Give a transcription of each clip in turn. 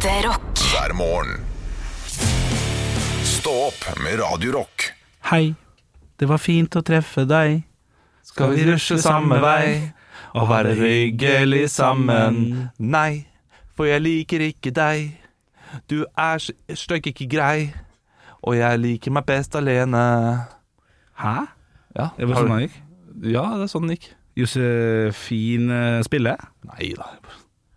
Ekte rock. hver morgen. Stå opp med Radio Rock. Hei, det var fint å treffe deg. Skal vi rushe samme vei og være hyggelig sammen? Nei, for jeg liker ikke deg. Du er støkk ikke grei, og jeg liker meg best alene. Hæ? Ja, Det var sånn han gikk? Ja, det er sånn det gikk. Josefine spillet? Nei da,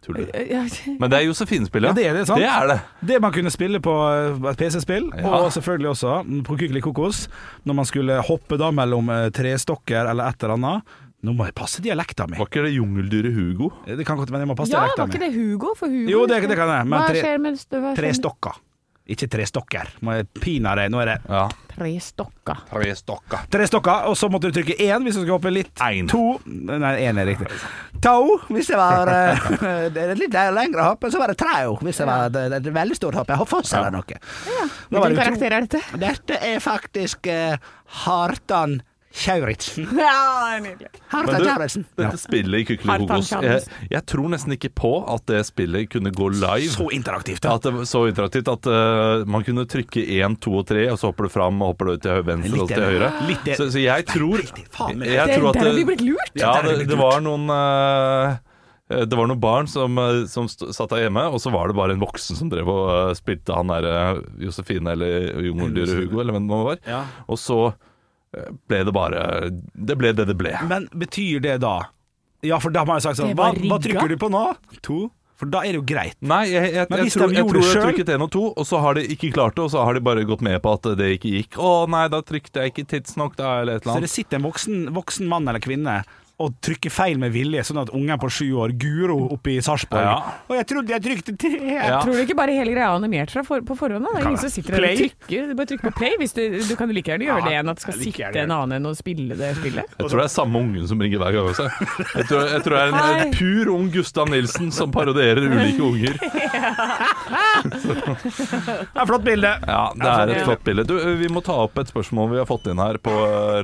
tuller. Men det er Josefine-spillet. Ja, det er det, sant? Det er det. Det man kunne spille på eh, et PC-spill, Ja. og selvfølgelig også på Kykeli Kokos, når man skulle hoppe da mellom eh, trestokker eller et eller annet. Nå må jeg passe dialekta mi. Var ikke det jungeldyret Hugo? Det kan godt men jeg må passe ja dialekta var ikke det Hugo? For Hugo Jo, det, det kan jeg, men tre, tre stokker. Ikke tre stokker. Må jeg pinadø, nå er det Ja. Tre stokker. Tre stokker. Tre stokker, og så måtte du trykke én hvis du skal hoppe litt. Ein. To Nei, én er riktig. To hvis det var eh, det er litt lengre hopp, og så var det tre hvis det var et, et veldig stort hopp. Hofffoss eller noe. Ja. Hvilken karakter er dette? Dette er faktisk uh, Hartan Kjauritzen. Ja, nydelig. Men Hartan du, Kjauritzen. dette spillet i Kykeli Kokos jeg, jeg tror nesten ikke på at det spillet kunne gå live. Så interaktivt. ja. At det så interaktivt at uh, man kunne trykke én, to og tre, og så hopper du fram og hopper du til venstre og til høyre. Litt. Så, så jeg tror riktig. Jeg Det, tror at der har vi blitt lurt. Ja, det, det var noen uh, det var noen barn som, eh, som satt der hjemme, og så var det bare en voksen som drev og eh, spilte han derre Josefine eller Jungeldyret Hugo, eller hvem det nå var. Ja. Og så eh, ble det bare Det ble det det ble. Men betyr det da Ja, for da har man jo sagt sånn hva, hva trykker du på nå? To? For da er det jo greit. Nei, jeg, jeg, Men jeg, hvis tror, de jeg tror jeg selv- trykket én og to, og så har de ikke klart det, og så har de bare gått med på at det ikke gikk. Å nei, da trykte jeg ikke tidsnok, da, eller et Så det sitter en voksen, voksen mann eller kvinne og trykker feil med vilje, sånn at ungen på sju år, Guro oppe i Sarpsborg Ja. Og jeg trodde jeg trykte tre! Ja. Tror du ikke bare hele greia er animert fra for, på forhånd? Da? Det er ingen som sitter der og trykker. Du bare trykker på play. Hvis du, du kan like gjerne gjøre Ja, det enn at det skal sitte gjerne en annen enn å spille det spillet. Jeg tror det er samme ungen som ringer hver gang også. Jeg tror, jeg tror det er en, en pur ung Gustav Nilsen som parodierer ulike unger. Det er flott bilde. Ja, det er et flott bilde. Du, vi må ta opp et spørsmål vi har fått inn her på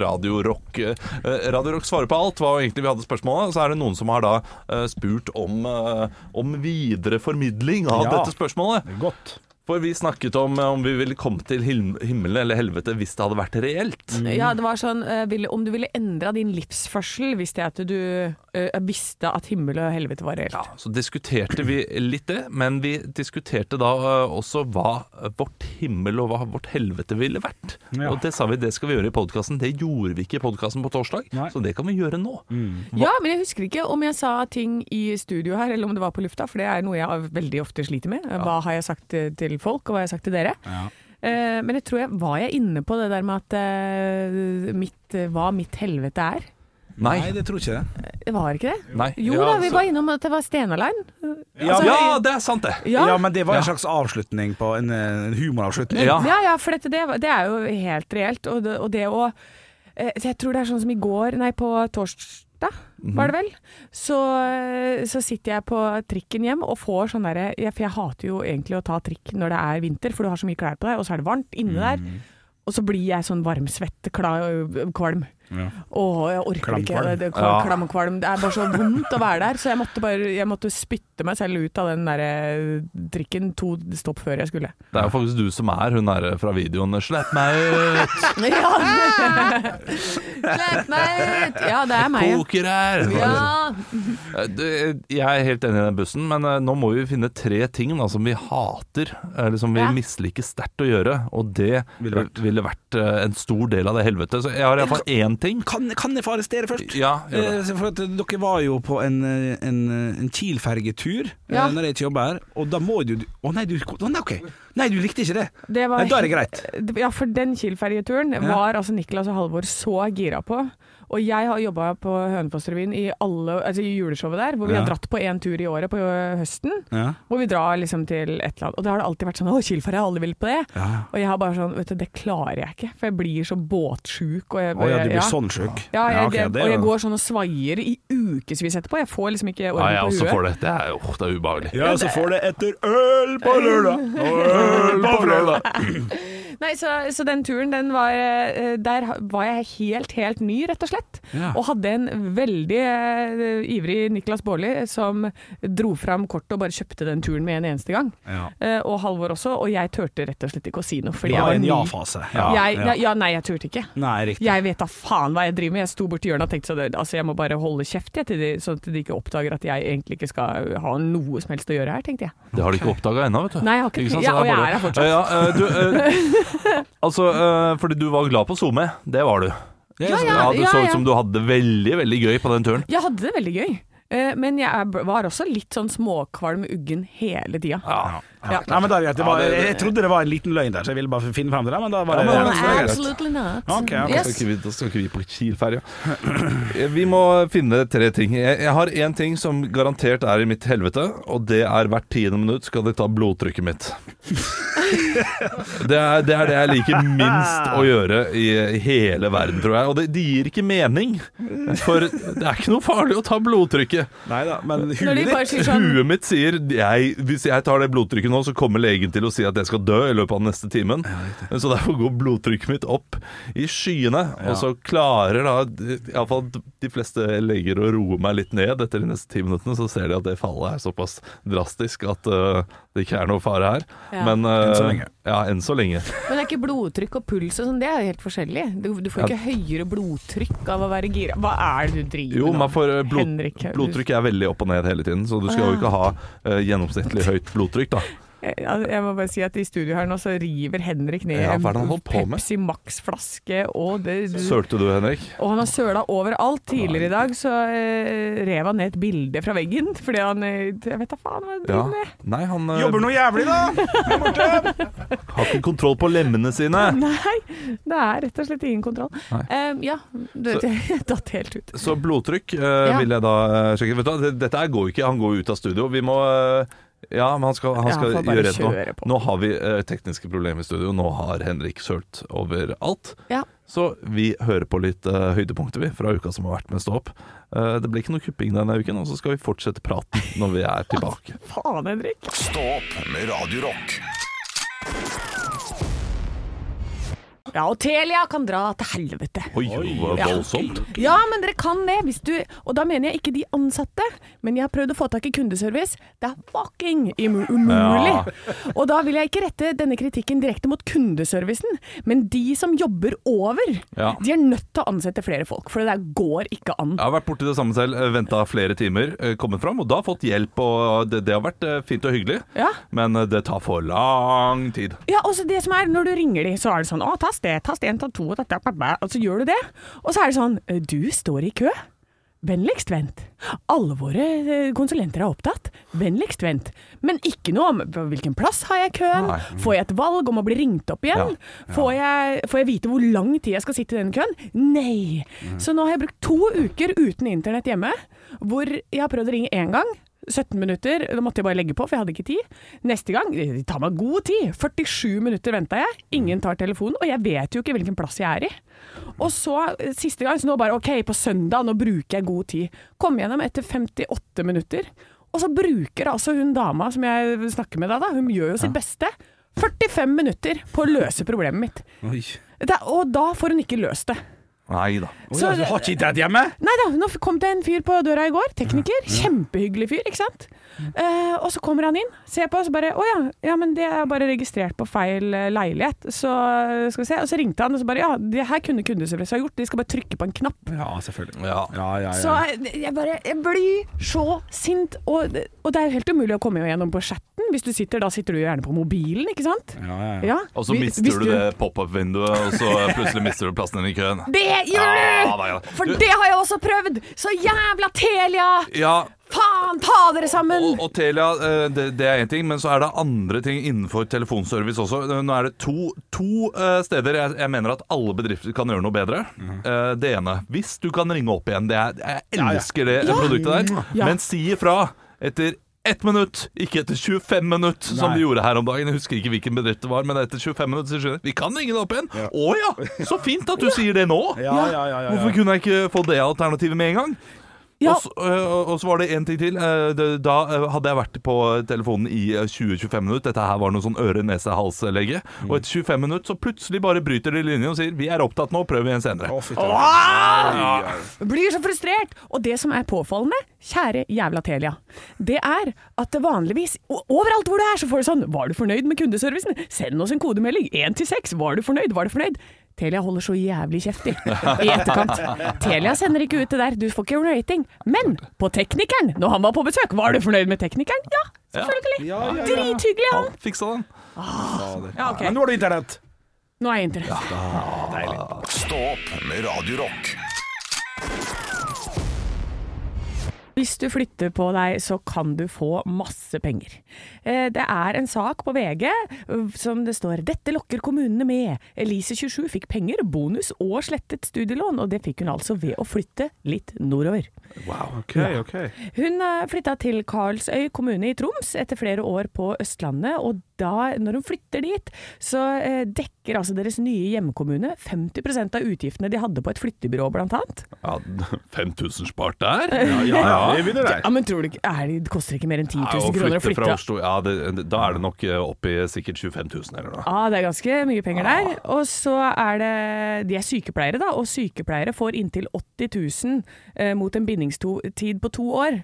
Radio Rock. Eh, Radio Rock svarer på alt, var egentlig vi hadde spørsmålet. Så er det noen som har da eh, spurt om, eh, om videre formidling av Ja. dette spørsmålet. Godt. For vi snakket om eh, om vi ville komme til himmelen eller helvete hvis det hadde vært reelt. Ja, det var sånn eh, Om du ville endra din livsførsel hvis det at du eh, visste at himmel og helvete var reelt. Ja, så diskuterte vi litt det, men vi diskuterte da også hva vårt himmel og hva vårt helvete ville vært. Ja. Og det sa vi, det skal vi gjøre i podkasten. Det gjorde vi ikke i podkasten på torsdag, Nei. så det kan vi gjøre nå. Ja, men jeg husker ikke om jeg sa ting i studio her, eller om det var på lufta, for det er noe jeg veldig ofte sliter med. Hva har jeg sagt eh, til folk, og hva jeg har sagt til dere? Eh, men jeg tror jeg var jeg inne på det der med at eh, mitt, hva mitt helvete er. Nei. Nei, det tror ikke det. Det var ikke det? Nei. Jo Ja, da, vi så- var innom at det var Stenaline. Ja, Altså, Ja, det er sant, det! ja. Ja, men det var en slags avslutning på en, eh, en humoravslutning. Ja. Ja, ja, for dette, det, det er jo helt reelt. Og det, og det å eh, Jeg tror det er sånn som i går, nei, på torsdag, var det vel. Så, eh, så sitter jeg på trikken hjem og får sånn derre For jeg hater jo egentlig å ta trikk når det er vinter, for du har så mye klær på deg, og så er det varmt inne der. Og så blir jeg sånn varmsvett, kvalm. Ja. Åh, jeg orker ikke. Det, det, Ja. klam og kvalm. Det er bare så vondt å være der, så jeg måtte, bare, jeg måtte spytte meg selv ut av den der eh, trikken to stopp før jeg skulle. Det er jo faktisk du som er hun der fra videoen 'Slipp meg ut, Ja! Slipp meg ut! Ja, det er meg. koker her'. Ja. Eh, Jeg er helt enig i den bussen, men eh, nå må vi finne tre ting da, som vi hater, eller som vi Ja. misliker sterkt å gjøre, og det Ville vært. ville vært eh, en stor del av det helvete. Så jeg har iallfall én ting. Kan, kan jeg få arrestere først? Ja, gjør det. Eh, For at dere var jo på en, eh, en, eh, en Kiel-fergetur Ja. når jeg ikke jobber her, og da må du Å nei, du, å, nei, ok. nei, du likte ikke det? Det var Nei, da er det greit. Ja, for den Kiel-ferjeturen var altså Niklas og Halvor så gira på. Og jeg har jobba på Hønefoss-revyen i alle, altså i juleshowet der, hvor vi Ja. har dratt på én tur i året på høsten. Ja. Hvor vi drar liksom til et eller annet. Og da har det alltid vært sånn 'Å, Kiel-ferje, jeg har aldri villet på det'. Ja. Og jeg har bare sånn Vet du, det klarer jeg ikke. For jeg blir så båtsjuk. Og jeg, Å ja, du blir ja. sånn sjuk? Ja, jeg, ok, det, det og jeg går sånn og svaier i ukevis etterpå. Jeg får liksom ikke Ja, orden på huet. Ja, det. Det er, åh, det er ubehagelig. Ja, så får det etter øl på lørdag. Og øl på fredag. Nei, så, så den turen, den var eh, Der var jeg helt, helt ny, rett og slett. Ja. Og hadde en veldig uh, ivrig Niklas Baarli som dro fram kortet og bare kjøpte den turen med en eneste gang. Ja. Uh, og Halvor også, og jeg turte rett og slett ikke å si noe, fordi Det jeg var en ja-fase. ja. ja, nei, jeg turte ikke. Nei, riktig. Jeg vet da faen hva jeg driver med. Jeg sto borti hjørnet og tenkte sånn altså jeg må bare holde kjeft jeg, til de, sånn at de ikke oppdager at jeg egentlig ikke skal ha noe som helst å gjøre her, tenkte jeg. Det har de ikke oppdaga ennå, vet du. Nei, jeg har ikke- sant? Ja, og jeg er her fortsatt. Ja, eh, du, altså, fordi du var glad på SoMe. Det var du. Ja, ja, du ja, så ja. ut som du hadde det veldig, veldig gøy på den turen. Jeg hadde det veldig gøy. Eh, Men jeg var også litt sånn småkvalm uggen hele tida. Ja. Ja. Nei, men der, jeg, det var, jeg trodde det var en liten løgn der, så jeg ville bare finne frem til det. Men da var Ja, men- ja, det. Absolutely not. Ok, ok. Da Yes. skal vi, da skal ikke vi på Kiel-ferja. Vi må finne tre ting. Jeg, jeg har én ting som garantert er i mitt helvete, og det er hvert tiende minutt skal de ta blodtrykket mitt. Det er, det er det jeg liker minst å gjøre i hele verden, tror jeg. Og det, det gir ikke mening, for det er ikke noe farlig å ta blodtrykket. Nei da, men huet ditt sånn Huet mitt sier jeg, Hvis jeg tar det blodtrykket nå, så kommer legen til å si at jeg skal dø i løpet av den neste timen. så derfor går blodtrykket mitt opp i skyene. Ja. Og så klarer da iallfall de fleste leger å roe meg litt ned etter de neste ti minuttene. Så ser de at det fallet er såpass drastisk at øh, det ikke er noe fare her. Ja. Men uh, Enn så lenge. Ja, enn så lenge. Men det er ikke blodtrykk og puls og sånn, det er helt forskjellig. Du, du får ikke høyere blodtrykk av å være gira. Hva er det du driver Jo, med får øh, blod, Henrik, blodtrykk er veldig opp og ned hele tiden, så du skal jo ikke ha uh, gjennomsnittlig høyt blodtrykk, da. Jeg, jeg må bare si at i studio her nå så river Henrik ned Ja, med? Pepsi Max-flaske og det Sølte du, Henrik? Og han har søla overalt. Tidligere i dag så eh, rev han ned et bilde fra veggen fordi han eh, Jeg vet da faen hva Ja. Nei, han øh, Jobber noe jævlig, da! har ikke kontroll på lemmene sine. Nei, det er rett og slett ingen kontroll. Eh, ja, det, Så- jeg datt helt ut. Så blodtrykk uh, Ja. vil jeg da eh, sjekke. Vet du hva, Dette går jo ikke, han går ut av studio. Vi må eh, Ja, men han skal, han skal ja, gjøre rett nå. Nå har vi eh, tekniske problemer i studio. Nå har Henrik sølt overalt. Ja. Så vi hører på litt eh, høydepunkter vi fra uka som har vært med Stå opp. Eh, det blir ikke noe kupping denne uken, og så skal vi fortsette praten når vi er tilbake. Faen, Henrik. Stå opp med Radio Rock. Ja, og Telia kan dra til helvete. Oi, hva Ja. voldsomt. Ja, men dere kan det. Hvis du, og da mener jeg ikke de ansatte, men jeg har prøvd å få tak i kundeservice. Det er fucking umulig. Og da vil jeg ikke rette denne kritikken direkte mot kundeservicen, men de som jobber over. Ja. De er nødt til å ansette flere folk, for det der går ikke an. Jeg har vært borti det samme selv, venta flere timer, eh, kommet fram, og da fått hjelp. Og det, det har vært eh, fint og hyggelig, Ja. men eh, det tar for lang tid. Ja, også det som er, når du ringer de, så er det sånn Å, tast det, tast én, tast to, tast og så gjør du det. Og så er det sånn Du står i kø. Vennligst vent. Alle våre eh, konsulenter er opptatt. Vennligst vent. Men ikke noe om hvilken plass har jeg i køen. Får jeg et valg om å bli ringt opp igjen? Får, jeg, får jeg vite hvor lang tid jeg skal sitte i den køen? Nei. Så nå har jeg brukt to uker uten internett hjemme, hvor jeg har prøvd å ringe én gang. 17 minutter, da måtte jeg bare legge på, for jeg hadde ikke tid. Neste gang, det tar meg god tid. 47 minutter venta jeg, ingen tar telefonen, og jeg vet jo ikke hvilken plass jeg er i. Og så eh, siste gang, så nå bare ok, på søndag, nå bruker jeg god tid. Kom gjennom etter 58 minutter. Og så bruker altså hun dama som jeg snakker med da, da hun gjør jo sitt beste. 45 minutter på å løse problemet mitt. Det, og da får hun ikke løst det. Nei da. Så- altså, du har ikke idrett hjemme? Nei da, nå kom det en fyr på døra i går, tekniker. Kjempehyggelig fyr, ikke sant. Eh, og så kommer han inn, ser på, og så bare Å ja, ja, men det er bare registrert på feil eh, leilighet. Så eh, skal vi se. Og så ringte han, og så bare Ja, det her kunne kundeservice ha gjort. De skal bare trykke på en knapp. Ja, selvfølgelig. Ja. Ja, ja, ja. Så jeg bare Jeg blir så sint. Og, og det er jo helt umulig å komme gjennom på chatten. Hvis du sitter, da sitter du gjerne på mobilen, ikke sant? ja, ja, ja. Ja. Og så mister hvis du det pop-up-vinduet, og så plutselig mister du plassen din i køen. Det gjør du! Ja, ja. For Du- det har jeg også prøvd! Så jævla Telia! Ja, Faen, ta dere sammen! og, og Telia, eh, det, det er én ting, men så er det andre ting innenfor telefonservice også. Eh, Nå er det to, to eh, steder jeg, jeg mener at alle bedrifter kan gjøre noe bedre. Mm. Det ene, hvis du kan ringe opp igjen. Det er, jeg Ja, ja. elsker det Ja. produktet der. Ja. Men si ifra etter ett minutt, ikke etter 25 minutter, som Nei. vi gjorde her om dagen. Jeg husker ikke hvilken bedrift det var, men etter 25 minutter sier Vi kan ringe det opp igjen! Å ja! Så fint at du sier det nå! Ja, ja, ja, ja, ja. Hvorfor kunne jeg ikke få det alternativet med en gang? Ja. Og, så, øh, og så var det en ting til. Eh, Da eh, hadde jeg vært på telefonen i eh, 20-25 minutter. Dette her var noe sånn øre-nese-hals-lege. Og etter 25 minutter så plutselig bare bryter de linjen og sier 'vi er opptatt nå, prøv igjen senere'. Å, ja. Blir så frustrert! Og det som er påfallende, kjære jævla Telia, det er at det vanligvis Overalt hvor du er, så får du sånn 'Var du fornøyd med kundeservicen?' Send oss en kodemelding. 1 til 6. Var du fornøyd? Var du fornøyd? Telia holder så jævlig kjeft i, i etterkant. Telia sender ikke ut det der, du får ikke rating. Men på Teknikeren, når han var på besøk, var du fornøyd med Teknikeren? Ja, selvfølgelig. Ja, ja, ja. Drithyggelig, han. Han fiksa den. Ja, okay. Men nå har du internett. Nå er jeg internett. interessert. Stå opp med Radio Hvis du flytter på deg, så kan du få masse penger. Eh, Det er en sak på VG øh, som det står 'Dette lokker kommunene med'. Elise 27 fikk penger, bonus og slettet studielån, og det fikk hun altså ved å flytte litt nordover. Ok, ok. Hun eh, flytta til Karlsøy kommune i Troms etter flere år på Østlandet, og da, når hun flytter dit, så eh, dekker altså deres nye hjemkommune 50% av utgiftene de hadde på et flyttebyrå, blant annet. Ja, 5000 spart der? Ja, ja, ja. der. Ja, men tror du ikke, er det, det koster ikke mer enn 10 Ja, 000 å kroner å flytte fra? Oslo, ja, det, da er det nok oppi opp i sikkert 25 000 eller noe. Ja, det er ganske mye penger der. Og så er det De er sykepleiere, da, og sykepleiere får inntil 80 000 eh, mot en bindingstid på to år.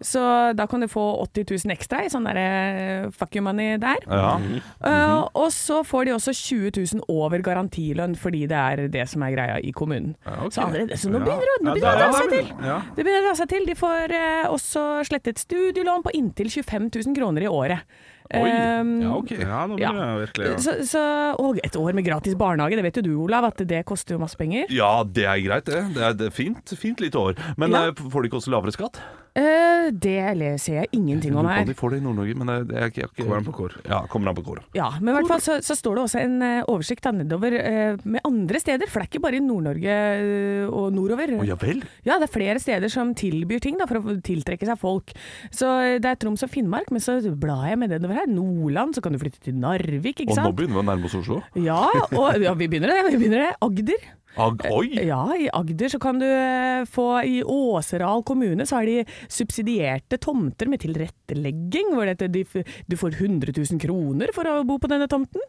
Så da kan du få 80 000 ekstra i sånn derre fuck you money der. Ja. Eh, og så får de også 20 000 over garantilønn, fordi det er det som er greia i kommunen. Ja, okay. Så, allerede, så nå begynner nå Ja, begynner det å dra seg til. Det begynner å dra seg til. De får uh, også slettet studielån på inntil 25 000 kroner i året. Oi, Um, ja, ok. Ja, nå Ja. det virkelig ja. så, så, og et år med gratis barnehage, det vet jo du Olav, at det koster jo masse penger. Ja, det er greit, det. Det er, det er fint, fint lite år. Men Ja. eh, får de ikke også lavere skatt? Eh, det ser jeg ingenting om her. De får det i Nord-Norge, men det, det er ikke, jeg, Kommer an på hvor. Ja, kommer an på hvor. Ja, men i hvert fall så, så står det også en eh, oversikt da, nedover uh, med andre steder, for det er ikke bare i Nord-Norge uh, og nordover. Å ja vel? Ja, det er flere steder som tilbyr ting da, for å tiltrekke seg folk. Så det er Troms og Finnmark, men så blar jeg med nedover her. Nordland, så kan du flytte til Narvik, ikke Og nå begynner vi å nærme oss Oslo. Ja, og ja, vi begynner det. Vi begynner det. Agder. Ag oi! Ja, i Agder så kan du eh, få I Åseral kommune så har de subsidierte tomter med tilrettelegging, hvor dette, de, du får 100 000 kroner for å bo på denne tomten.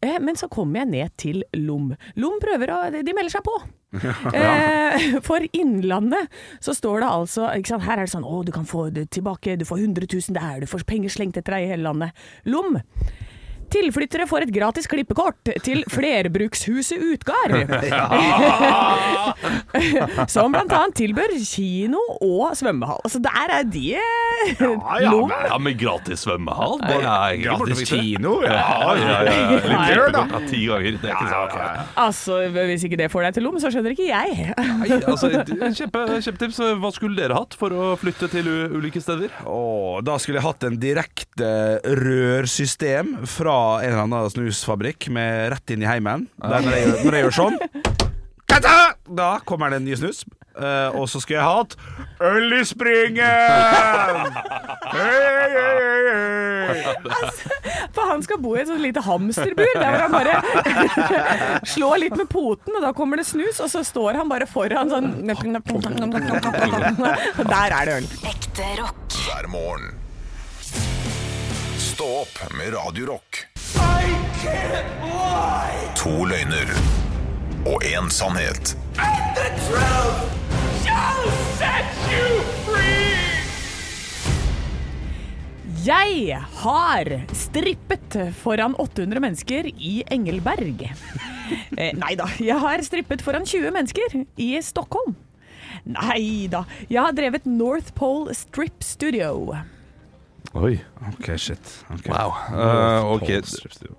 Eh, men så kommer jeg ned til Lom. Lom prøver å De melder seg på. Eh, for Innlandet så står det altså Her er det sånn Å, du kan få det tilbake, du får 100 000 der, du får penger slengt etter deg i hele landet. Lom. Tilflyttere får et gratis klippekort til flerbrukshuset Utgard. Som blant annet tilbyr kino og svømmehall. Altså der er de ja, Lom. Ja, med gratis svømmehall? Det er Gratis kino? Ja, Ja, ja, ja. ja. Litt Nei. klippekort, ja, ti ganger. Det er ikke så Altså, hvis ikke det får deg til Lom, så skjønner ikke jeg. Nei, altså, kjempe, Kjempetips. Hva skulle dere hatt for å flytte til u ulike steder? Åh, da skulle jeg hatt en direkte rørsystem fra en eller annen snusfabrikk med rett inn i heimen. Der når jeg, når jeg gjør sånn Kata! Da kommer det en ny snus. Uh, og så skulle jeg hatt øl i springen! Hei, hei, hei, altså, For han skal bo i et sånt lite hamsterbur, der hvor han bare slår litt med poten, og da kommer det snus, og så står han bare foran sånn der er det øl. Ekte rock. hver morgen. Stå opp med Radio Rock. To løgner og én sannhet. Jeg har strippet foran 800 mennesker i Engelberg. Eh, nei da, jeg har strippet foran 20 mennesker i Stockholm. Nei da, jeg har drevet North Pole Strip Studio. Oi, Ok, shit. Okay. wow. Uh, okay.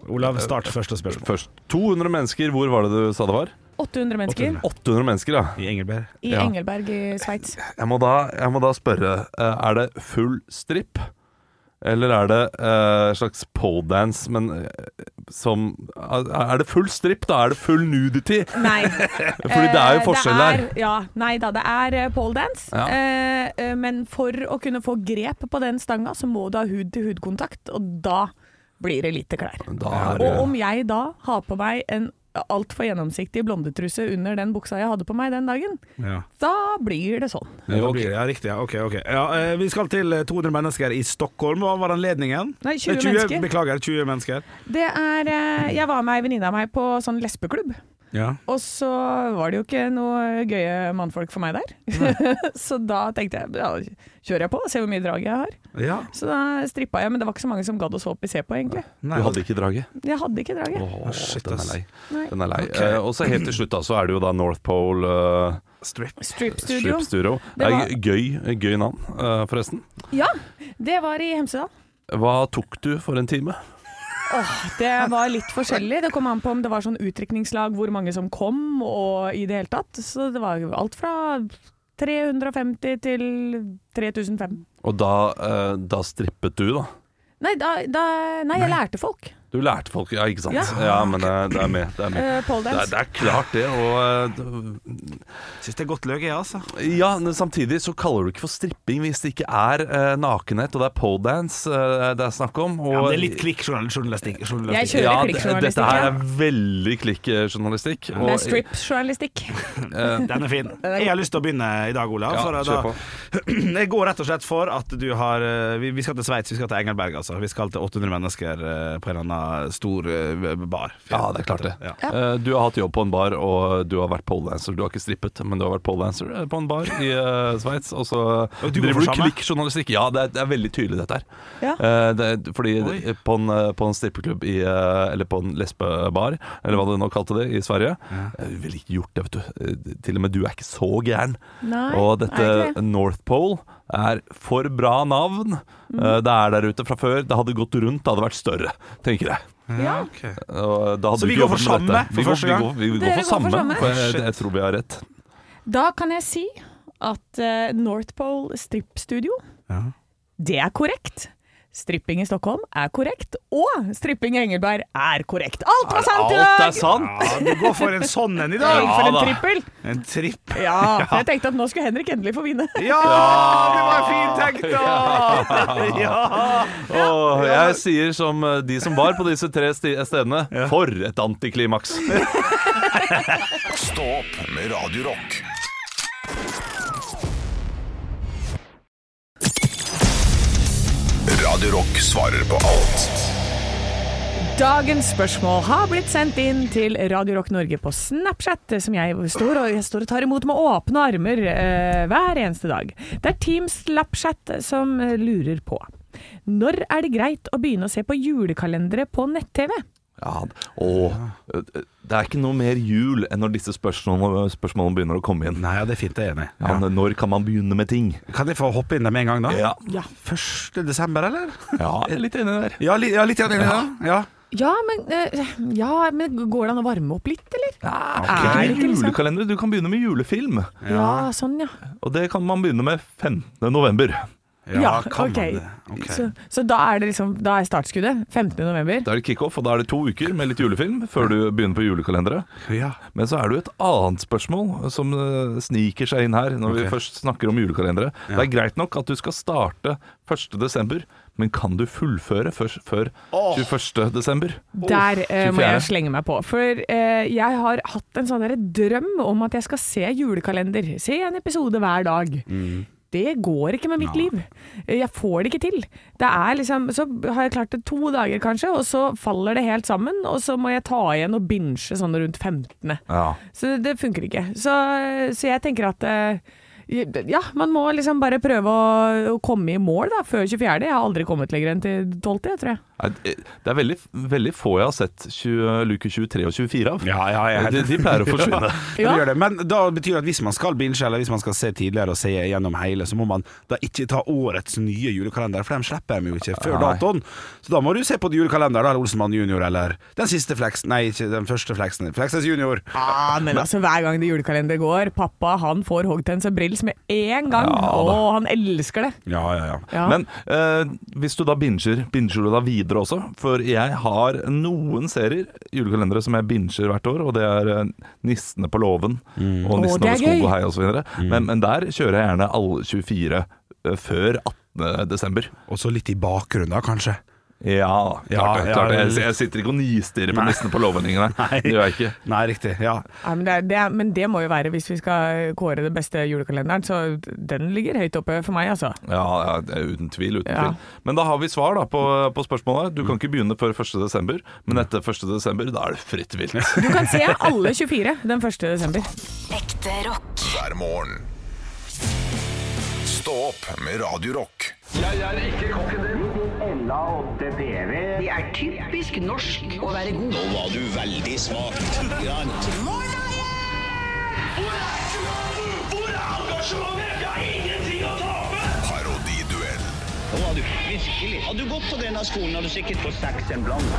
Olav, start første spørsmål. først 200 mennesker. Hvor var det du sa det var? 800 mennesker 800 mennesker, ja. I Engelberg. i Ja. Engelberg i Sveits. Jeg må da, jeg må da spørre, eh, er det full stripp? Eller er det uh, slags poledance, men eh, som Er det full stripp, da? Er det full nudity? Nei. Fordi det er jo Eh, forskjell det er. Ja, nei da, det er poledance. Ja. Men for å kunne få grep på den stanga, så må du ha hud-til-hud-kontakt, og da blir det lite klær. Da er Og om jeg da har på meg en altfor gjennomsiktig blondetruse under den buksa jeg hadde på meg den dagen, Ja. da blir det sånn. Ja, da blir det- ja, riktig. Ja, ok, ok. Ja, eh, vi skal til eh, 200 mennesker i Stockholm. Hva var anledningen? Nei, 20 20 mennesker. Beklager, 20 mennesker. Det er eh, Jeg var med ei venninne av meg på sånn lesbeklubb. Ja. Og så var det jo ikke noe gøye mannfolk for meg der. så da tenkte jeg ja, kjører jeg på og ser hvor mye drag jeg har. ja. Så da strippa jeg, men det var ikke så mange som gadd å så opp i se på, egentlig. Nei, Du hadde ikke draget? Jeg hadde ikke draget. Åh, shit, den er lei. Nei. Den er lei. Okay. Eh, og så helt til slutt da, så er det jo da North Pole uh, Strip. Strip Studio. Strip Studio. Det Det er gøy, gøy navn, uh, forresten. Ja, det var i Hemsedal. Hva tok du for en time? Det var litt forskjellig. Det kom an på om det var sånn utdrikningslag hvor mange som kom, og i det hele tatt. Så det var alt fra 350 til 3005. Og da, eh, da strippet du, da? Nei, da, da, nei jeg lærte folk. Du lærte folk, ja, ikke sant? Ja. Ja, men det, det er med. Det er, med. Uh, Det, er, det er klart det, og eh, Syns det er godt løk, jeg, altså. Ja, men samtidig så kaller du ikke for stripping hvis det ikke er uh, nakenhet, og det er poledance uh, det er snakk om. Og, Ja, men det er litt klikkjournalistikk. Jeg kjører Ja, det- klikkjournalistikk, Dette her er veldig klikkjournalistikk. Det er strip-journalistikk. eh, Den er fin. Jeg har lyst til å begynne i dag, Olav. Ja, kjør da, på. jeg går rett og slett for at du har Vi, vi skal til Sveits, vi skal til Engelberg, altså. Vi skal til 800 mennesker på en eller annen stor eh, bar. Ja, det er klart det. Ja. Eh, Du har hatt jobb på en bar, og du har vært poledancer. Du har ikke strippet, men du har vært poledancer eh, på en bar i uh, Sveits. Og så Og du driver du klikkjournalistikk. Ja, det er, det er veldig tydelig, dette her. Ja. Det, er- fordi Oi. på en, på en strippeklubb i Eller på en lesbebar, eller hva du nå kalte det, i Sverige Jeg ville ikke gjort det, vet du. Til og med du er ikke så gæren. Nei, Og dette? North Pole er for bra navn. Mm. Eh, Det er der ute fra før. Det hadde gått rundt, det hadde vært større, tenker jeg. Ja. ok. Og da hadde Så vi går for samme for Vi går- vi går- Vi går vi går for samme, for jeg, jeg tror vi har rett. Da kan jeg si at uh, North Pole Strip Studio, Ja. det er korrekt. Stripping i Stockholm er korrekt, og stripping i Engelberg er korrekt. Alt var sant i Alt er sant! Ja, du går for en sånn en i dag. Ja, for en trippel. En tripp. Ja, for jeg tenkte at nå skulle Henrik endelig få vinne. Ja, det var fint tenkt, da! Ja. Og jeg sier som eh, de som var på disse tre stedene, for et antiklimaks! Stå opp med Radio Radio Rock svarer på alt Dagens spørsmål har blitt sendt inn til Radio Rock Norge på Snapchat, som jeg står og, jeg står og tar imot med åpne armer eh, hver eneste dag. Det er Team Slapchat som lurer på. Når er det greit å begynne å se på julekalendere på nett-TV? Ja, og eh, det er ikke noe mer jul enn når disse spørsmålene, spørsmålene begynner å komme inn. Nei, ja, det er fint, jeg er enig. i. Ja, Når kan man begynne med ting? Kan jeg få hoppe inn der med en gang, da? Ja, Ja. 1. desember, eller? ja jeg er litt enig der. Ja, li, ja litt enig i det. Ja. Ja, men, eh, ja, men går det an å varme opp litt, eller? Ja, okay. julekalender. Du kan begynne med julefilm. Ja, sånn ja. Og det kan man begynne med 15. november. Ja, kan okay. man det? Okay. Så, så da er det liksom, da er startskuddet 15. november. Da er det kickoff, og da er det to uker med litt julefilm før du begynner på julekalenderet. Ja. Men så er det jo et annet spørsmål som eh, sniker seg inn her når vi først snakker om julekalendere. Det er greit nok at du skal starte 1. desember, men kan du fullføre før, før 21. desember? Der eh, må jeg slenge meg på. For eh, jeg har hatt en sånn drøm om at jeg skal se julekalender. Se en episode hver dag. Det går ikke med mitt liv. Jeg får det ikke til. Det er liksom, så har jeg klart det to dager kanskje, og så faller det helt sammen. Og så må jeg ta igjen og binche sånn rundt 15. Ja. Så det funker ikke. Så, så jeg tenker at eh, ja, man må liksom bare prøve å, å komme i mål da, før 24. Jeg har aldri kommet lenger enn til 12., jeg tror jeg. Det er veldig, veldig få jeg har sett 20, luke 23 og 24 av. Ja, ja, er de, de pleier å forsvinne. Ja. Det det. Men da betyr det at hvis man skal binge, eller hvis man skal se tidligere og se gjennom hele, så må man da ikke ta årets nye julekalender, for dem slipper de jo ikke før datoen. Så da må du se på julekalender, da, Olsenmann junior, eller den siste fleksen Nei, ikke den første fleksen. Fleksnes junior. Ja, men altså hver gang det julekalender går, pappa han får Hogtense Brills med en gang. Ja. Å, han elsker det. Ja, ja, ja. Ja. Men eh, hvis du da binger, binger du da videre også? For jeg har noen serier, julekalendere, som jeg binger hvert år, og det er eh, 'Nissene på låven' og Å, 'Nissen er over skog og hei' osv. Men, men der kjører jeg gjerne alle 24 eh, før 18. desember. Og så litt i bakgrunnen, da, kanskje. Ja, klart, Ja, det, ja, klart Jeg, jeg sitter ikke og nistirrer på nissene på lovendingene Nei. Det gjør jeg ikke. Nei, riktig. Ja. ja men, det er, det er, men det må jo være hvis vi skal kåre det beste julekalenderen, så den ligger høyt oppe for meg, altså. Ja, ja, er uten tvil. uten Ja. tvil Men da har vi svar da på, på spørsmålet. Du kan ikke begynne før 1. desember, men etter 1. desember, da er det fritt vilt. Du kan se alle 24 den 1. desember. Ekte rock. hver morgen. Stå opp med Radio Rock. Det er typisk norsk å være god. Nå var du veldig smak. Hvor er engasjementet? Jeg har ingenting å tape! Parodiduell. Nå var du virkelig. Hadde du gått på denne skolen, hadde du sikkert fått seks en blant.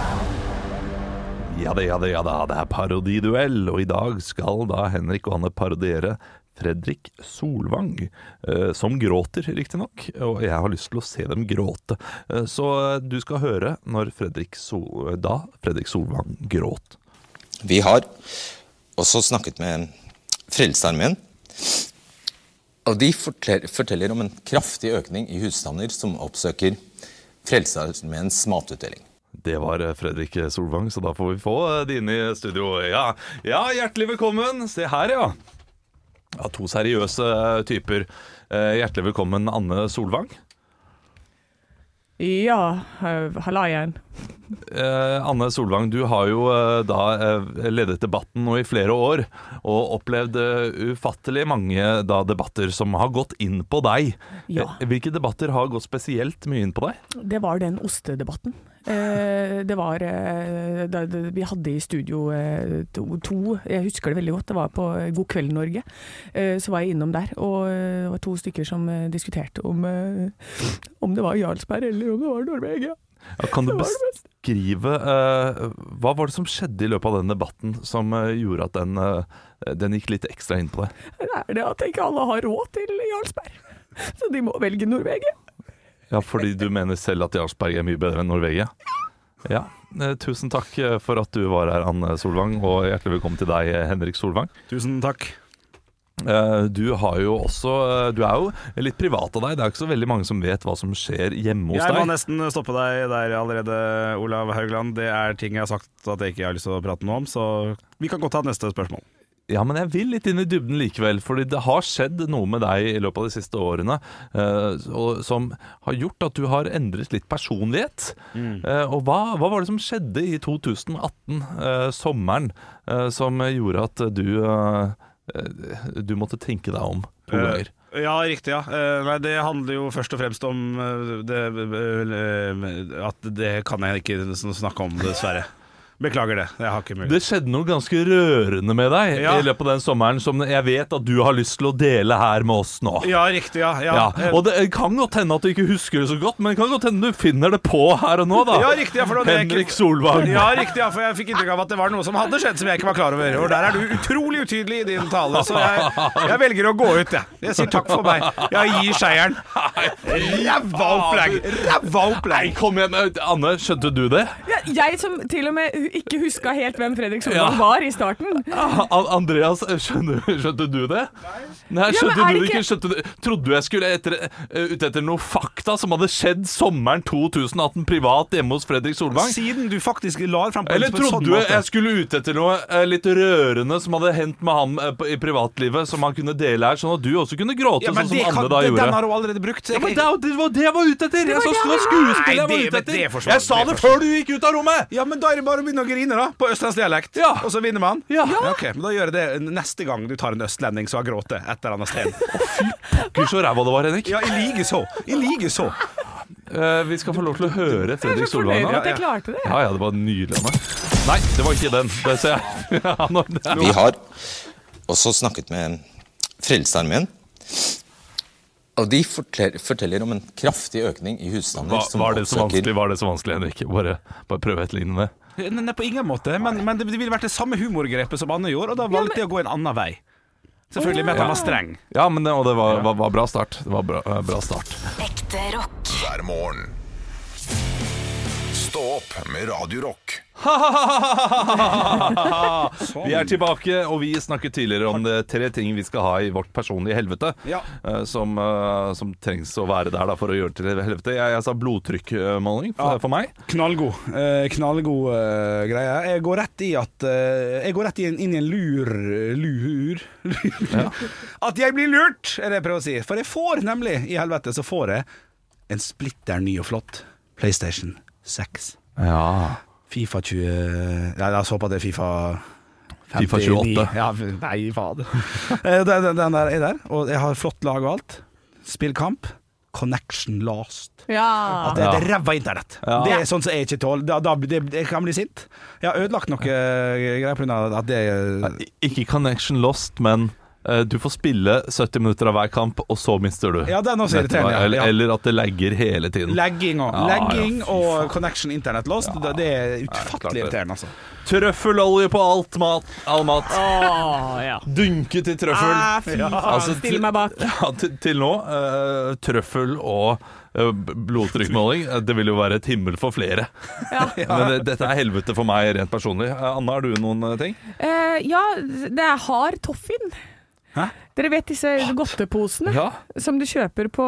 Ja da, ja da, ja da. Det er parodiduell, og i dag skal da Henrik og Anne parodiere Fredrik Solvang, eh, som gråter, riktignok. Og jeg har lyst til å se dem gråte. Eh, så du skal høre når Fredrik Sol da Fredrik Solvang gråt. Vi har også snakket med Frelsesarmeen. Og de forteller, om en kraftig økning i husstander som oppsøker Frelsesarmeens matutdeling. Det var eh, Fredrik Solvang, så da får vi få eh, de inn i studio. Ja, ja hjertelig velkommen. Se her, ja. Ja to seriøse eh, typer. Eh, Hjertelig velkommen, Anne Solvang. Ja, uh, halla igjen. Eh, Anne Solvang, du har jo eh, da eh, ledet debatten nå i flere år, og opplevd eh, ufattelig mange da debatter som har gått inn på deg. Ja. Eh, Hvilke debatter har gått spesielt mye inn på deg? Det var den ostedebatten. Eh, det var eh, Vi hadde i studio eh, to, jeg husker det veldig godt, det var på God kveld Norge. Eh, så var jeg innom der, og det var to stykker som diskuterte om, om det var Jarlsberg eller om det var Norvegia. Ja, kan du beskrive eh, Hva var det som skjedde i løpet av den debatten som eh, gjorde at den, eh, den gikk litt ekstra inn på deg? Det er det at ikke alle har råd til Jarlsberg. Så de må velge Norvegia. Ja, fordi du mener selv at Jarlsberg er mye bedre enn Norvegia? Ja. Eh, tusen takk eh, for at du var her, Anne Solvang, og hjertelig velkommen til deg, eh, Henrik Solvang. Tusen takk. Du har jo også Du er jo litt privat av deg. Det er ikke så veldig mange som vet hva som skjer hjemme hos deg. Jeg må deg. nesten stoppe deg der allerede, Olav Haugland. Det er ting jeg har sagt at jeg ikke har lyst til å prate noe om, så vi kan godt ta neste spørsmål. Ja, men jeg vil litt inn i dybden likevel, fordi det har skjedd noe med deg i løpet av de siste årene uh, og, som har gjort at du har endret litt personlighet. Eh, og hva, hva var det som skjedde i 2018, uh, sommeren, eh, som gjorde at du Du måtte tenke deg om to ganger? Ja, riktig. ja Nei, Det handler jo først og fremst om det, At det kan jeg ikke snakke om, dessverre. Beklager det. Jeg har ikke mulighet. Det skjedde noe ganske rørende med deg Ja. i løpet av den sommeren som jeg vet at du har lyst til å dele her med oss nå. Ja, riktig. Ja, ja. Ja, og det kan godt hende at du ikke husker det så godt, men det kan godt hende du finner det på her og nå, da. Ja, riktig, ja, for jeg Henrik ikke- Solvang. Ja, riktig, ja, for jeg fikk inntrykk av at det var noe som hadde skjedd som jeg ikke var klar over. Og der er du utrolig utydelig i din tale, så jeg, jeg velger å gå ut, jeg. Jeg sier takk for meg. Jeg gir seieren. Ræva opplegg! Ræva opplegg! kom igjen. Anne, skjønte du det? Ja, jeg som til og med ikke huska helt hvem Fredrik Ja. Solvang var i starten. An Andreas, skjønte, skjønte du det? Nei, Nei skjønte er du det ikke? ikke- Skjønte du, trodde du jeg skulle etter, eh, ut etter noe fakta som hadde skjedd sommeren 2018 privat hjemme hos Fredrik Solvang? Siden du faktisk la frem fram på Eller på trodde sånn trodde du måte. jeg skulle ute etter noe eh, litt rørende som hadde hendt med ham eh, i privatlivet, som han kunne dele her, sånn at du også kunne gråte, ja, sånn som andre kan, da det, gjorde? Den har hun allerede brukt. Ja, men det, det var det jeg var ute etter! Jeg sa det var skuespill jeg var ute etter! Jeg sa det det før du gikk ut av rommet! Ja, men da er det bare å begynne å grine, da. På østlandsdialekt. Ja. Og så vinner man. Ja. Ok, men Da gjør jeg det neste gang du tar en østlending som har grått et eller annet sted. Gud, så ræva det var, Henrik. Ja, i like så. I like så. Uh, vi skal få lov til å høre Jeg er Fredrik så fornøyd at jeg klarte det. Ja, ja, det var nydelig. Nei, det var ikke den. Det ser jeg. Ja, nå, det Vi har også snakket med Frelsesarmeen. Og de forteller, forteller om en kraftig økning i husstander var, som var det så vanskelig, var det så vanskelig, Henrik? Bare, bare prøv å etterligne det. Nei, på ingen måte. Men, men det, det ville vært det samme humorgrepet som Anne gjorde, og da valgte jeg å gå en annen vei. Selvfølgelig med at han var streng. Ja, men det, og det var, var, var bra start. Det var bra, eh, bra start. Ekte rock. hver morgen. Stå opp med Radio Rock. Vi er tilbake, og vi snakket tidligere om det tre ting vi skal ha i vårt personlige helvete. Ja. eh, Som, eh, som trengs å være der da, for å gjøre det til helvete. Jeg, jeg sa blodtrykkmåling for, Ja. for meg. Knallgod. Eh, knallgod eh, greie. Jeg går rett i at eh, Jeg går rett i en, inn i en lur Lur? lur. At jeg blir lurt, er det jeg prøver å si. For jeg får nemlig, i helvete, så får jeg en splitter ny og flott PlayStation 6. Ja. Fifa 20 Ja, la oss håpe at det er Fifa 59. FIFA 28. Ja, nei, fader. Eh, den, den, den der er der, og jeg har flott lag og alt. Spillkamp. Connection lost. Ja. At det, det er ræva internett. Ja. Det er sånn som jeg ikke tåler. Da, da, det, jeg kan bli sint. Jeg har ødelagt noe eh, greier pga. at det I- Ikke connection lost, men eh, du får spille 70 minutter av hver kamp, og så mister du. Ja, den også irriterende, ja. Eller, eller at det lagger hele tiden. Legging og, Ja, lagging ja, og connection internet lost, det, det er utfattelig irriterende, altså. Trøffelolje på alt mat, all mat. Oh, ja. Dunket i trøffel. Ah, fy faen, Altså, still meg bak. Ja, til, til nå, uh, trøffel og eh, blodtrykkmåling, eh, det vil jo være et himmel for flere. Ja. Men det, dette er helvete for meg rent personlig. Eh, Anna, har du noen eh, ting? Eh, ja, det er hard toffin. Hæ? Dere vet disse godteposene Ja, som du kjøper på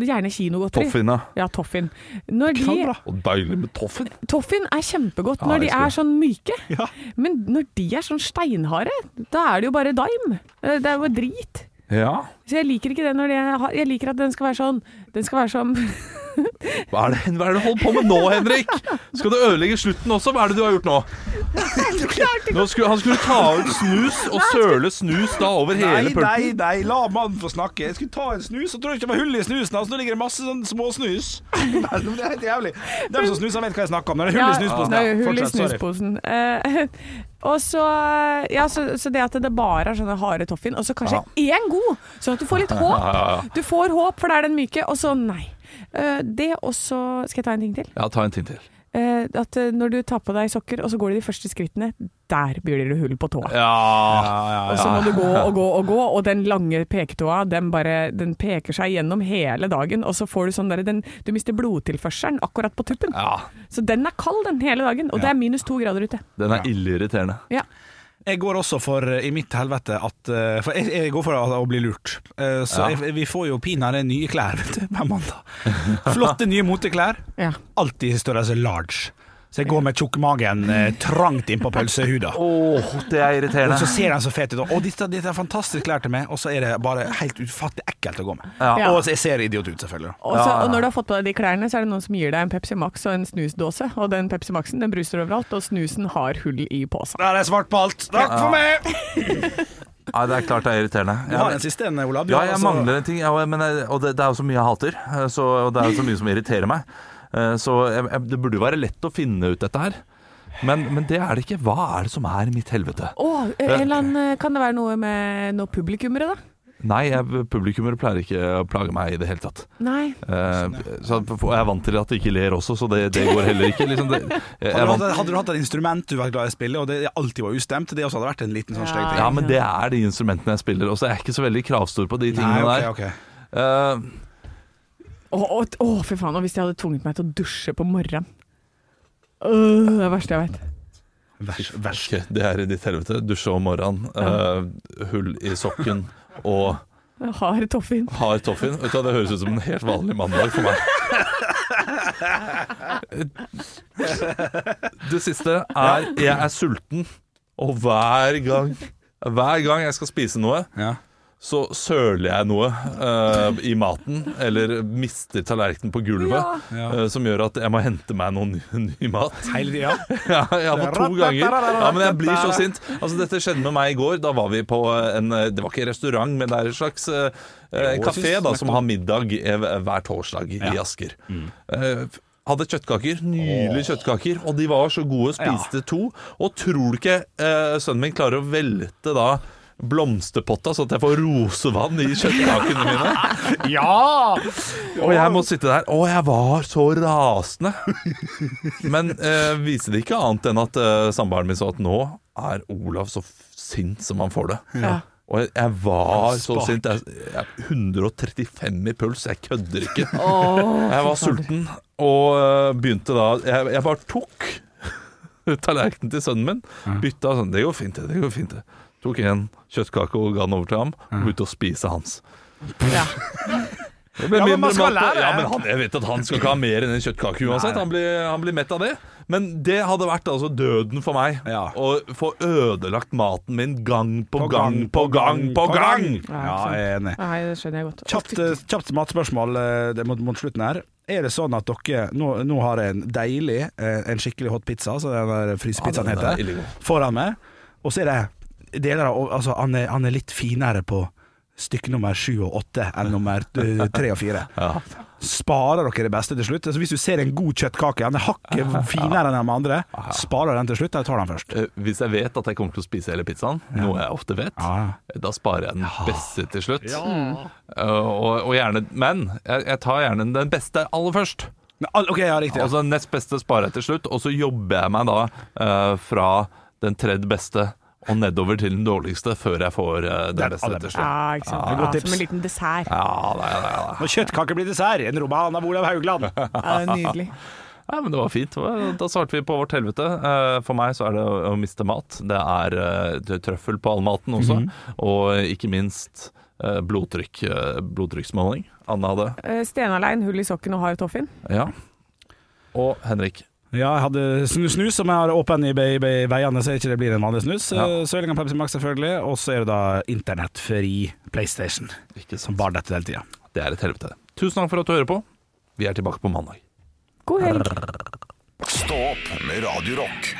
gjerne kinogodteri? Toffin, Ja, toffin. Når de, Og deilig med toffin. toffin er kjempegodt Ja, når de er sånn myke, Ja. men når de er sånn steinharde, da er det jo bare daim. Eh, Det er jo drit. Ja. Så jeg liker ikke det når det har Jeg liker at den skal være sånn Den skal være sånn Hva er, det, hva er det du holder på med nå, Henrik? Skal du ødelegge slutten også? Hva er det du har gjort nå? nå skulle, han skulle ta ut snus og søle snus da over Nei, hele nei, pulten. nei, la mannen få snakke. Jeg skulle ta en snus, og tror ikke det var hull i snusen. Altså, nå ligger det masse sånn små snus. Det er helt jævlig. De som snuser, vet hva jeg snakker om. Når det er hull i snusposen. ja. hull i snusposen snusposen. Og så, ja, så, så det at det bare er sånne harde toffin, og så kanskje én god, sånn at du får litt håp. Ja, ja, ja. Du får håp, for det er den myke, og så nei. Eh, det også Skal jeg ta en ting til? Ja, ta en ting til. Eh, at eh, når du tar på deg sokker, og så går du de første skrittene, der blir det hull på tåa. Ja, Og så må du gå og gå og gå, og den lange peketåa den bare, den peker seg gjennom hele dagen. Og så får du sånn der, den, du mister blodtilførselen akkurat på tuppen. ja. Så den er kald den hele dagen, og det er minus to grader ute. Den er ille irriterende. Ja. Jeg går også for, eh, i mitt helvete, at eh, For jeg, jeg går for å, bli lurt. Eh, Så Ja. jeg, vi får jo pinadø nye klær vet du, hver mandag. Flotte nye moteklær. Ja. Alltid i størrelse large. Så jeg går med tjukkmagen eh, trangt innpå pølsehuda. Åh, det er irriterende. Og så ser den så fet ut. Og dette, dette er fantastisk klær til meg, og så er det bare helt ufattelig ekkelt å gå med. Ja. Og så jeg ser idiot ut, selvfølgelig. Og, så, og når du har fått på deg de klærne, så er det noen som gir deg en Pepsi Max og en snusdåse. Og den Pepsi Maxen den bruser overalt, og snusen har hull i posen. Der er svart på alt. Takk for meg! Nei, det er klart det er irriterende. Du har en siste en, Olav. Ja, jeg altså- mangler en ting, ja, men, og det, det er jo så mye jeg hater. eh, Så, og det er jo så mye som irriterer meg. Eh, Så jeg, jeg, det burde jo være lett å finne ut dette her. Men, men det er det ikke. Hva er det som er i mitt helvete? Oh, en annen, kan det være noe med noen publikummere, da? Nei, jeg, publikummere pleier ikke å plage meg i det hele tatt. Nei. Eh, så jeg er vant til at de ikke ler også, så det, det går heller ikke. Liksom det, jeg Hadde du, hadde du hatt et instrument du var glad i å spille, og det alltid var ustemt, det også hadde vært en liten sånn stygg ting? ja, men det er de instrumentene jeg spiller, og så er jeg ikke så veldig kravstor på de Nei, tingene ok, der. ok. Eh, Å, å, å, fy faen. Og hvis de hadde tvunget meg til å dusje på morgenen. Øh, det er det verste jeg vet. Vers, vers. ok, det er i ditt helvete. Dusje om morgenen, eh, hull i sokken og Hard har toffin. Hard toffin. Vet du hva, Det høres ut som en helt vanlig mandag for meg. Det siste er jeg er sulten, og hver gang Hver gang jeg skal spise noe, Ja. Så søler jeg noe uh, i maten, eller mister tallerkenen på gulvet, eh, som gjør at jeg må hente meg noe ny, ny mat. Hele tida. Ja, ja, for to ganger. Ja, men jeg blir så sint. Altså, dette skjedde med meg i går. Da var vi på en Det var ikke restaurant, men det er en slags uh, eh, kafé da, som har middag eh, hver torsdag i Asker. Eh, hadde kjøttkaker. Nydelige kjøttkaker. Og de var så gode. Spiste to. Og tror du ikke eh, sønnen min klarer å velte da blomsterpotta, så at jeg får rosevann i kjøttkakene mine. Ja! Og jeg må sitte der. Å, jeg var så rasende. Men eh, viste det ikke annet enn at eh, samboeren min sa at nå er Olav så sint som han får det. Ja. Og jeg, jeg var så sint. Jeg, jeg, 135 i puls. Jeg kødder ikke. Åh, Jeg var sulten og eh, begynte da Jeg, jeg bare tok tallerkenen til sønnen min. Bytta sånn Det går fint, det. det går fint det. Tok en kjøttkake og ga den over til ham, og begynte å spise hans. Ja. Ja, men man skal lære. Ja, men han, jeg vet at han skal ikke ha mer enn en kjøttkake uansett. Han blir, han blir mett av det. Men det hadde vært altså døden for meg. Ja. Å få ødelagt maten min gang på gang på gang på gang! Ja, jeg er enig. Nei, det skjønner jeg godt. Kjapt, eh, kjapt matspørsmål eh, det mot, mot slutten her. Er det sånn at dere nå, nå har jeg en deilig, eh, en skikkelig hot pizza, som den frysepizzaen Ja, er heter, foran meg, og så er det deler av Altså, han er, han er litt finere på stykke nummer sju og åtte enn nummer eh, tre og fire. Sparer dere det beste til slutt? Altså, hvis du ser en god kjøttkake, han er hakket finere enn de andre, sparer den til slutt, eller tar den først? Eh, Hvis jeg vet at jeg kommer til å spise hele pizzaen, noe jeg ofte vet, Ja. da sparer jeg den beste til slutt. Eh, og, og gjerne, men jeg, jeg tar gjerne den beste aller først. Okay, ja, riktig. Altså nest beste sparer jeg til slutt, og så jobber jeg meg da uh, fra den tredje beste og nedover til den dårligste før jeg får uh, den beste til slutt. Ja, ikke sant. Ja, godt tips. som en liten dessert. Ja, det er, det er. Når kjøttkaker blir dessert, en roman av Olav Haugland. Ja, det er nydelig. Ja, men Det var fint. Da svarte vi på vårt helvete. Eh, For meg så er det å miste mat. Det er eh, det er trøffel på all maten også. Og ikke minst blodtrykk, blodtrykksmåling. Anne hadde. Stenalein, hull i sokken og hard toffin. Ja. Og Henrik. Ja, jeg hadde snus, snus som jeg har åpen i, veiene, så ikke det blir en vanlig snus. Ja. Ja. Søling av Pepsi Max, selvfølgelig. Og så er det da internettfri PlayStation. Ikke Som bar dette hele tida. Det er et helvete. Tusen takk for at du hører på. Vi er tilbake på mandag. God helg. Stå opp med Radio Rock.